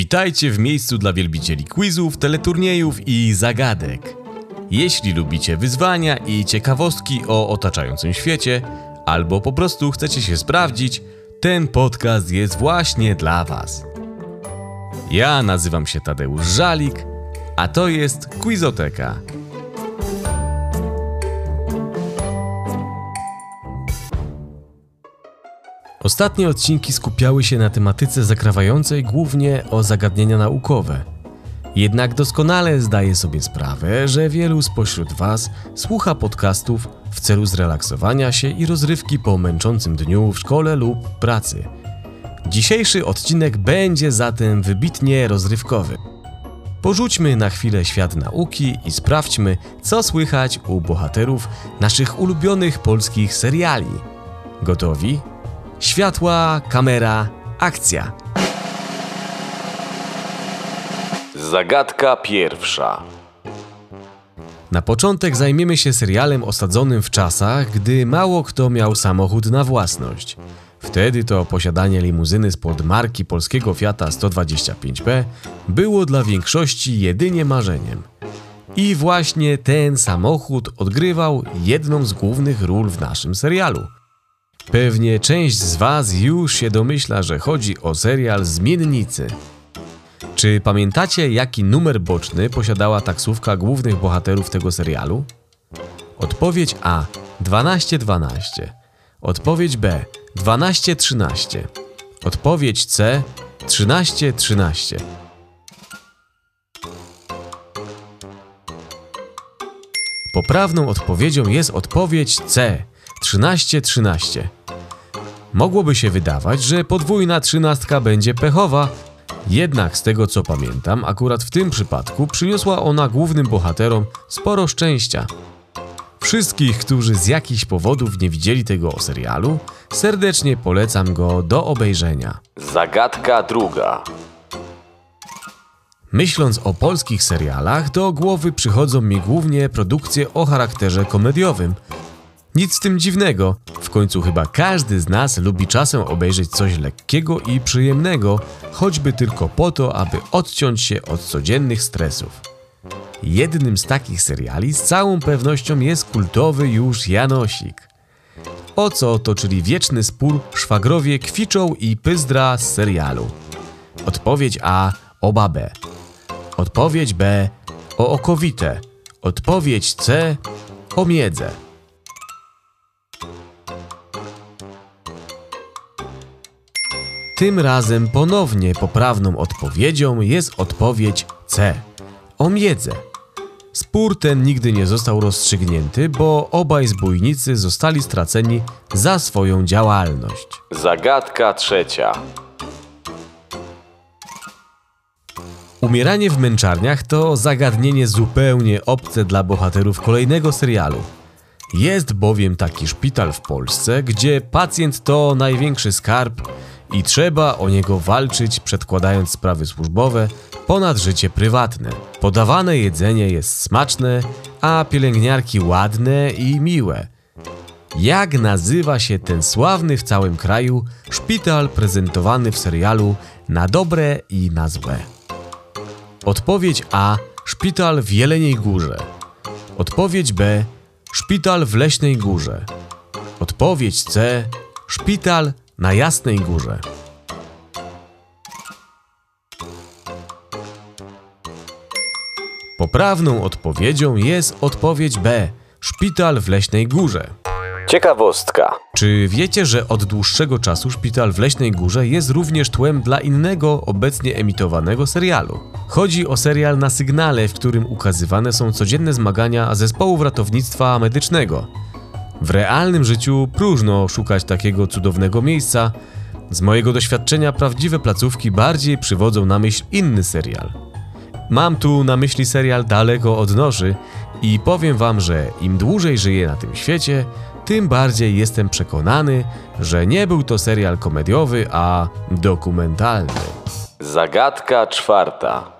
Witajcie w miejscu dla wielbicieli quizów, teleturniejów i zagadek. Jeśli lubicie wyzwania i ciekawostki o otaczającym świecie, albo po prostu chcecie się sprawdzić, ten podcast jest właśnie dla Was. Ja nazywam się Tadeusz Żalik, a to jest Quizoteka. Ostatnie odcinki skupiały się na tematyce zakrawającej głównie o zagadnienia naukowe. Jednak doskonale zdaję sobie sprawę, że wielu spośród Was słucha podcastów w celu zrelaksowania się i rozrywki po męczącym dniu w szkole lub pracy. Dzisiejszy odcinek będzie zatem wybitnie rozrywkowy. Porzućmy na chwilę świat nauki i sprawdźmy, co słychać u bohaterów naszych ulubionych polskich seriali. Gotowi? Światła, kamera, akcja. Zagadka pierwsza. Na początek zajmiemy się serialem osadzonym w czasach, gdy mało kto miał samochód na własność. Wtedy to posiadanie limuzyny spod marki polskiego Fiata 125P było dla większości jedynie marzeniem. I właśnie ten samochód odgrywał jedną z głównych ról w naszym serialu. Pewnie część z Was już się domyśla, że chodzi o serial Zmiennicy. Czy pamiętacie, jaki numer boczny posiadała taksówka głównych bohaterów tego serialu? Odpowiedź A 1212. Odpowiedź B 1213. Odpowiedź C 1313. Poprawną odpowiedzią jest odpowiedź C 1313. Mogłoby się wydawać, że podwójna trzynastka będzie pechowa, jednak z tego co pamiętam, akurat w tym przypadku przyniosła ona głównym bohaterom sporo szczęścia. Wszystkich, którzy z jakichś powodów nie widzieli tego serialu, serdecznie polecam go do obejrzenia. Zagadka druga. Myśląc o polskich serialach, do głowy przychodzą mi głównie produkcje o charakterze komediowym – nic z tym dziwnego, w końcu chyba każdy z nas lubi czasem obejrzeć coś lekkiego i przyjemnego, choćby tylko po to, aby odciąć się od codziennych stresów. Jednym z takich seriali z całą pewnością jest kultowy już Janosik. O co toczyli wieczny spór szwagrowie kwiczą i pyzdra z serialu? Odpowiedź A o babę. Odpowiedź B o okowite. Odpowiedź C o miedzę. Tym razem ponownie poprawną odpowiedzią jest odpowiedź C. O miedzę. Spór ten nigdy nie został rozstrzygnięty, bo obaj zbójnicy zostali straceni za swoją działalność. Zagadka trzecia. Umieranie w męczarniach to zagadnienie zupełnie obce dla bohaterów kolejnego serialu. Jest bowiem taki szpital w Polsce, gdzie pacjent to największy skarb i trzeba o niego walczyć, przedkładając sprawy służbowe ponad życie prywatne. Podawane jedzenie jest smaczne, a pielęgniarki ładne i miłe. Jak nazywa się ten sławny w całym kraju szpital prezentowany w serialu na dobre i na złe? Odpowiedź A. Szpital w Jeleniej Górze. Odpowiedź B. Szpital w Leśnej Górze. Odpowiedź C. Szpital na Jasnej Górze. Poprawną odpowiedzią jest odpowiedź B. Szpital w Leśnej Górze. Ciekawostka. Czy wiecie, że od dłuższego czasu Szpital w Leśnej Górze jest również tłem dla innego, obecnie emitowanego serialu? Chodzi o serial na sygnale, w którym ukazywane są codzienne zmagania zespołów ratownictwa medycznego. W realnym życiu próżno szukać takiego cudownego miejsca. Z mojego doświadczenia prawdziwe placówki bardziej przywodzą na myśl inny serial. Mam tu na myśli serial Daleko od Noży i powiem wam, że im dłużej żyję na tym świecie, tym bardziej jestem przekonany, że nie był to serial komediowy, a dokumentalny. Zagadka czwarta.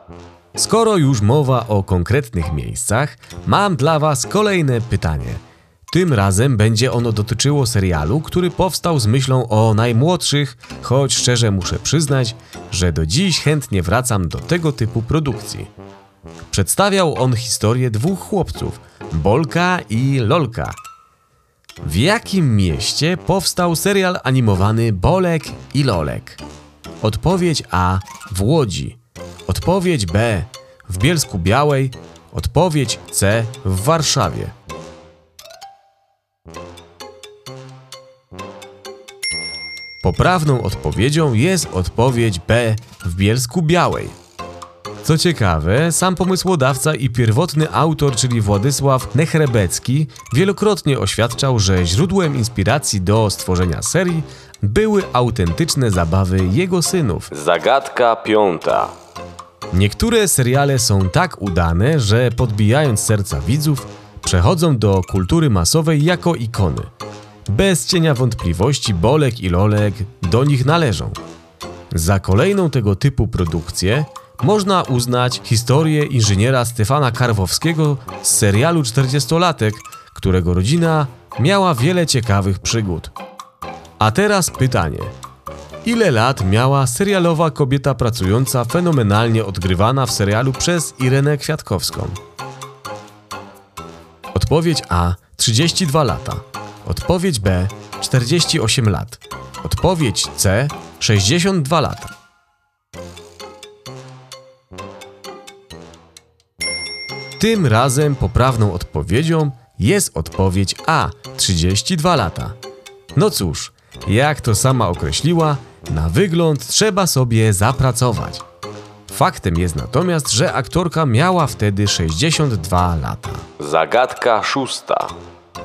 Skoro już mowa o konkretnych miejscach, mam dla was kolejne pytanie – Tym razem będzie ono dotyczyło serialu, który powstał z myślą o najmłodszych, choć szczerze muszę przyznać, że do dziś chętnie wracam do tego typu produkcji. Przedstawiał on historię dwóch chłopców, Bolka i Lolka. W jakim mieście powstał serial animowany Bolek i Lolek? Odpowiedź A w Łodzi. Odpowiedź B w Bielsku Białej. Odpowiedź C w Warszawie. Poprawną odpowiedzią jest odpowiedź B w Bielsku Białej. Co ciekawe, sam pomysłodawca i pierwotny autor, czyli Władysław Nechrebecki, wielokrotnie oświadczał, że źródłem inspiracji do stworzenia serii były autentyczne zabawy jego synów. Zagadka piąta. Niektóre seriale są tak udane, że podbijając serca widzów, przechodzą do kultury masowej jako ikony. Bez cienia wątpliwości Bolek i Lolek do nich należą. Za kolejną tego typu produkcję można uznać historię inżyniera Stefana Karwowskiego z serialu 40-latek, którego rodzina miała wiele ciekawych przygód. A teraz pytanie. Ile lat miała serialowa kobieta pracująca fenomenalnie odgrywana w serialu przez Irenę Kwiatkowską? Odpowiedź A 32 lata. Odpowiedź B 48 lat. Odpowiedź C 62 lata. Tym razem poprawną odpowiedzią jest odpowiedź A 32 lata. No cóż, jak to sama określiła, na wygląd trzeba sobie zapracować. Faktem jest natomiast, że aktorka miała wtedy 62 lata. Zagadka szósta.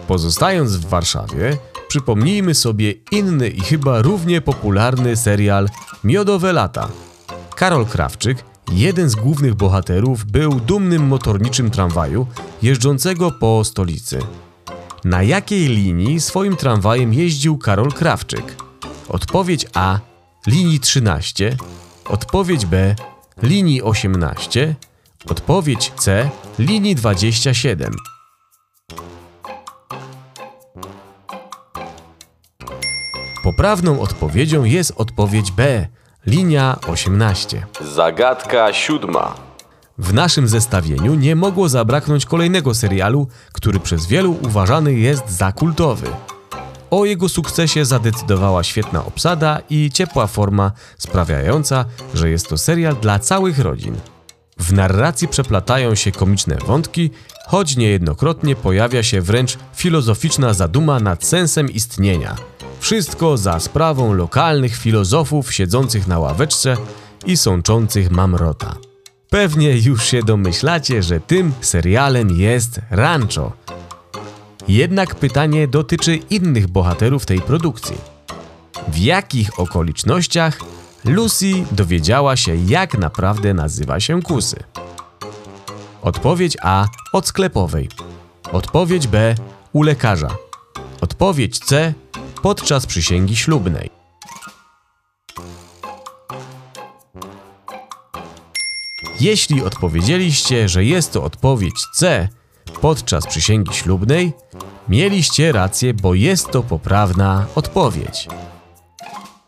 Pozostając w Warszawie, przypomnijmy sobie inny i chyba równie popularny serial Miodowe lata. Karol Krawczyk, jeden z głównych bohaterów, był dumnym motorniczym tramwaju jeżdżącego po stolicy. Na jakiej linii swoim tramwajem jeździł Karol Krawczyk? Odpowiedź A linii 13, odpowiedź B linii 18, odpowiedź C linii 27. Poprawną odpowiedzią jest odpowiedź B linia 18. Zagadka siódma. W naszym zestawieniu nie mogło zabraknąć kolejnego serialu, który przez wielu uważany jest za kultowy. O jego sukcesie zadecydowała świetna obsada i ciepła forma, sprawiająca, że jest to serial dla całych rodzin. W narracji przeplatają się komiczne wątki, choć niejednokrotnie pojawia się wręcz filozoficzna zaduma nad sensem istnienia. Wszystko za sprawą lokalnych filozofów siedzących na ławeczce i sączących mamrota. Pewnie już się domyślacie, że tym serialem jest Rancho. Jednak pytanie dotyczy innych bohaterów tej produkcji. W jakich okolicznościach Lucy dowiedziała się, jak naprawdę nazywa się kusy? Odpowiedź A od sklepowej. Odpowiedź B u lekarza. Odpowiedź C podczas przysięgi ślubnej. Jeśli odpowiedzieliście, że jest to odpowiedź C podczas przysięgi ślubnej, mieliście rację, bo jest to poprawna odpowiedź.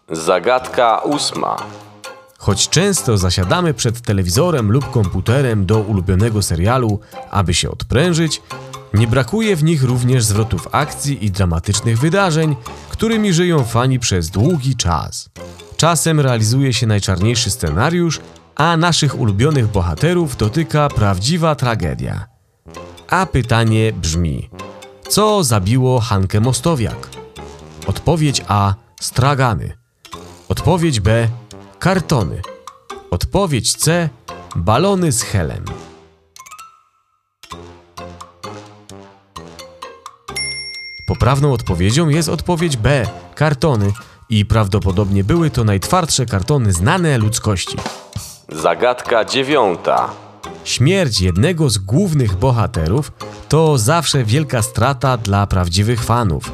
Zagadka ósma. Choć często zasiadamy przed telewizorem lub komputerem do ulubionego serialu, aby się odprężyć, nie brakuje w nich również zwrotów akcji i dramatycznych wydarzeń, którymi żyją fani przez długi czas. Czasem realizuje się najczarniejszy scenariusz, a naszych ulubionych bohaterów dotyka prawdziwa tragedia. A pytanie brzmi: co zabiło Hankę Mostowiak? Odpowiedź A: stragany. Odpowiedź B: kartony. Odpowiedź C: balony z helem. Poprawną odpowiedzią jest odpowiedź B: kartony i prawdopodobnie były to najtwardsze kartony znane ludzkości. Zagadka dziewiąta. Śmierć jednego z głównych bohaterów to zawsze wielka strata dla prawdziwych fanów.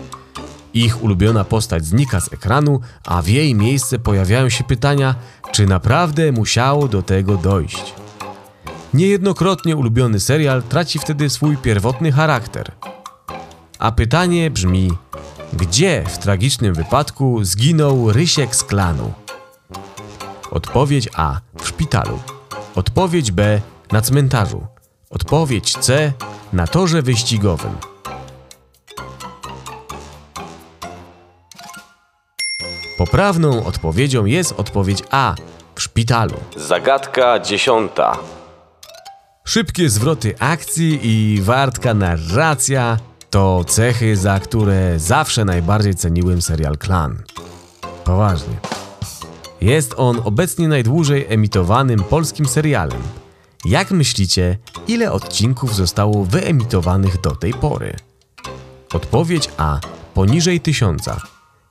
Ich ulubiona postać znika z ekranu, a w jej miejsce pojawiają się pytania, czy naprawdę musiało do tego dojść. Niejednokrotnie ulubiony serial traci wtedy swój pierwotny charakter. A pytanie brzmi: gdzie w tragicznym wypadku zginął Rysiek z klanu? Odpowiedź A w szpitalu. Odpowiedź B na cmentarzu. Odpowiedź C na torze wyścigowym. Poprawną odpowiedzią jest odpowiedź A w szpitalu. Zagadka dziesiąta. Szybkie zwroty akcji i wartka narracja to cechy, za które zawsze najbardziej ceniłem serial Klan. Poważnie. Jest on obecnie najdłużej emitowanym polskim serialem. Jak myślicie, ile odcinków zostało wyemitowanych do tej pory? Odpowiedź A poniżej tysiąca.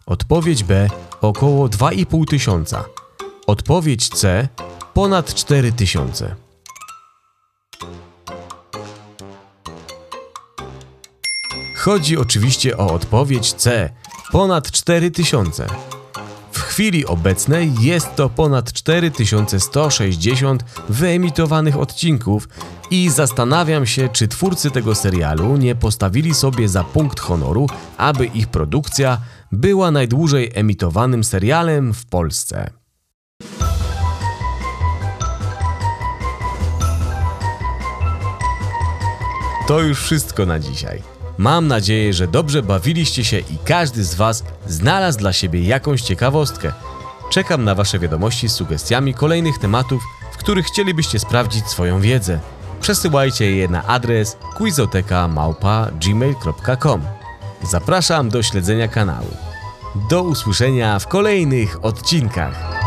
Odpowiedź B około 2,5 tysiąca. Odpowiedź C ponad 4 Chodzi oczywiście o odpowiedź C ponad 4 tysiące. W chwili obecnej jest to ponad 4160 wyemitowanych odcinków i zastanawiam się, czy twórcy tego serialu nie postawili sobie za punkt honoru, aby ich produkcja była najdłużej emitowanym serialem w Polsce. To już wszystko na dzisiaj. Mam nadzieję, że dobrze bawiliście się i każdy z Was znalazł dla siebie jakąś ciekawostkę. Czekam na Wasze wiadomości z sugestiami kolejnych tematów, w których chcielibyście sprawdzić swoją wiedzę. Przesyłajcie je na adres quizoteka.gmail.com Zapraszam do śledzenia kanału. Do usłyszenia w kolejnych odcinkach.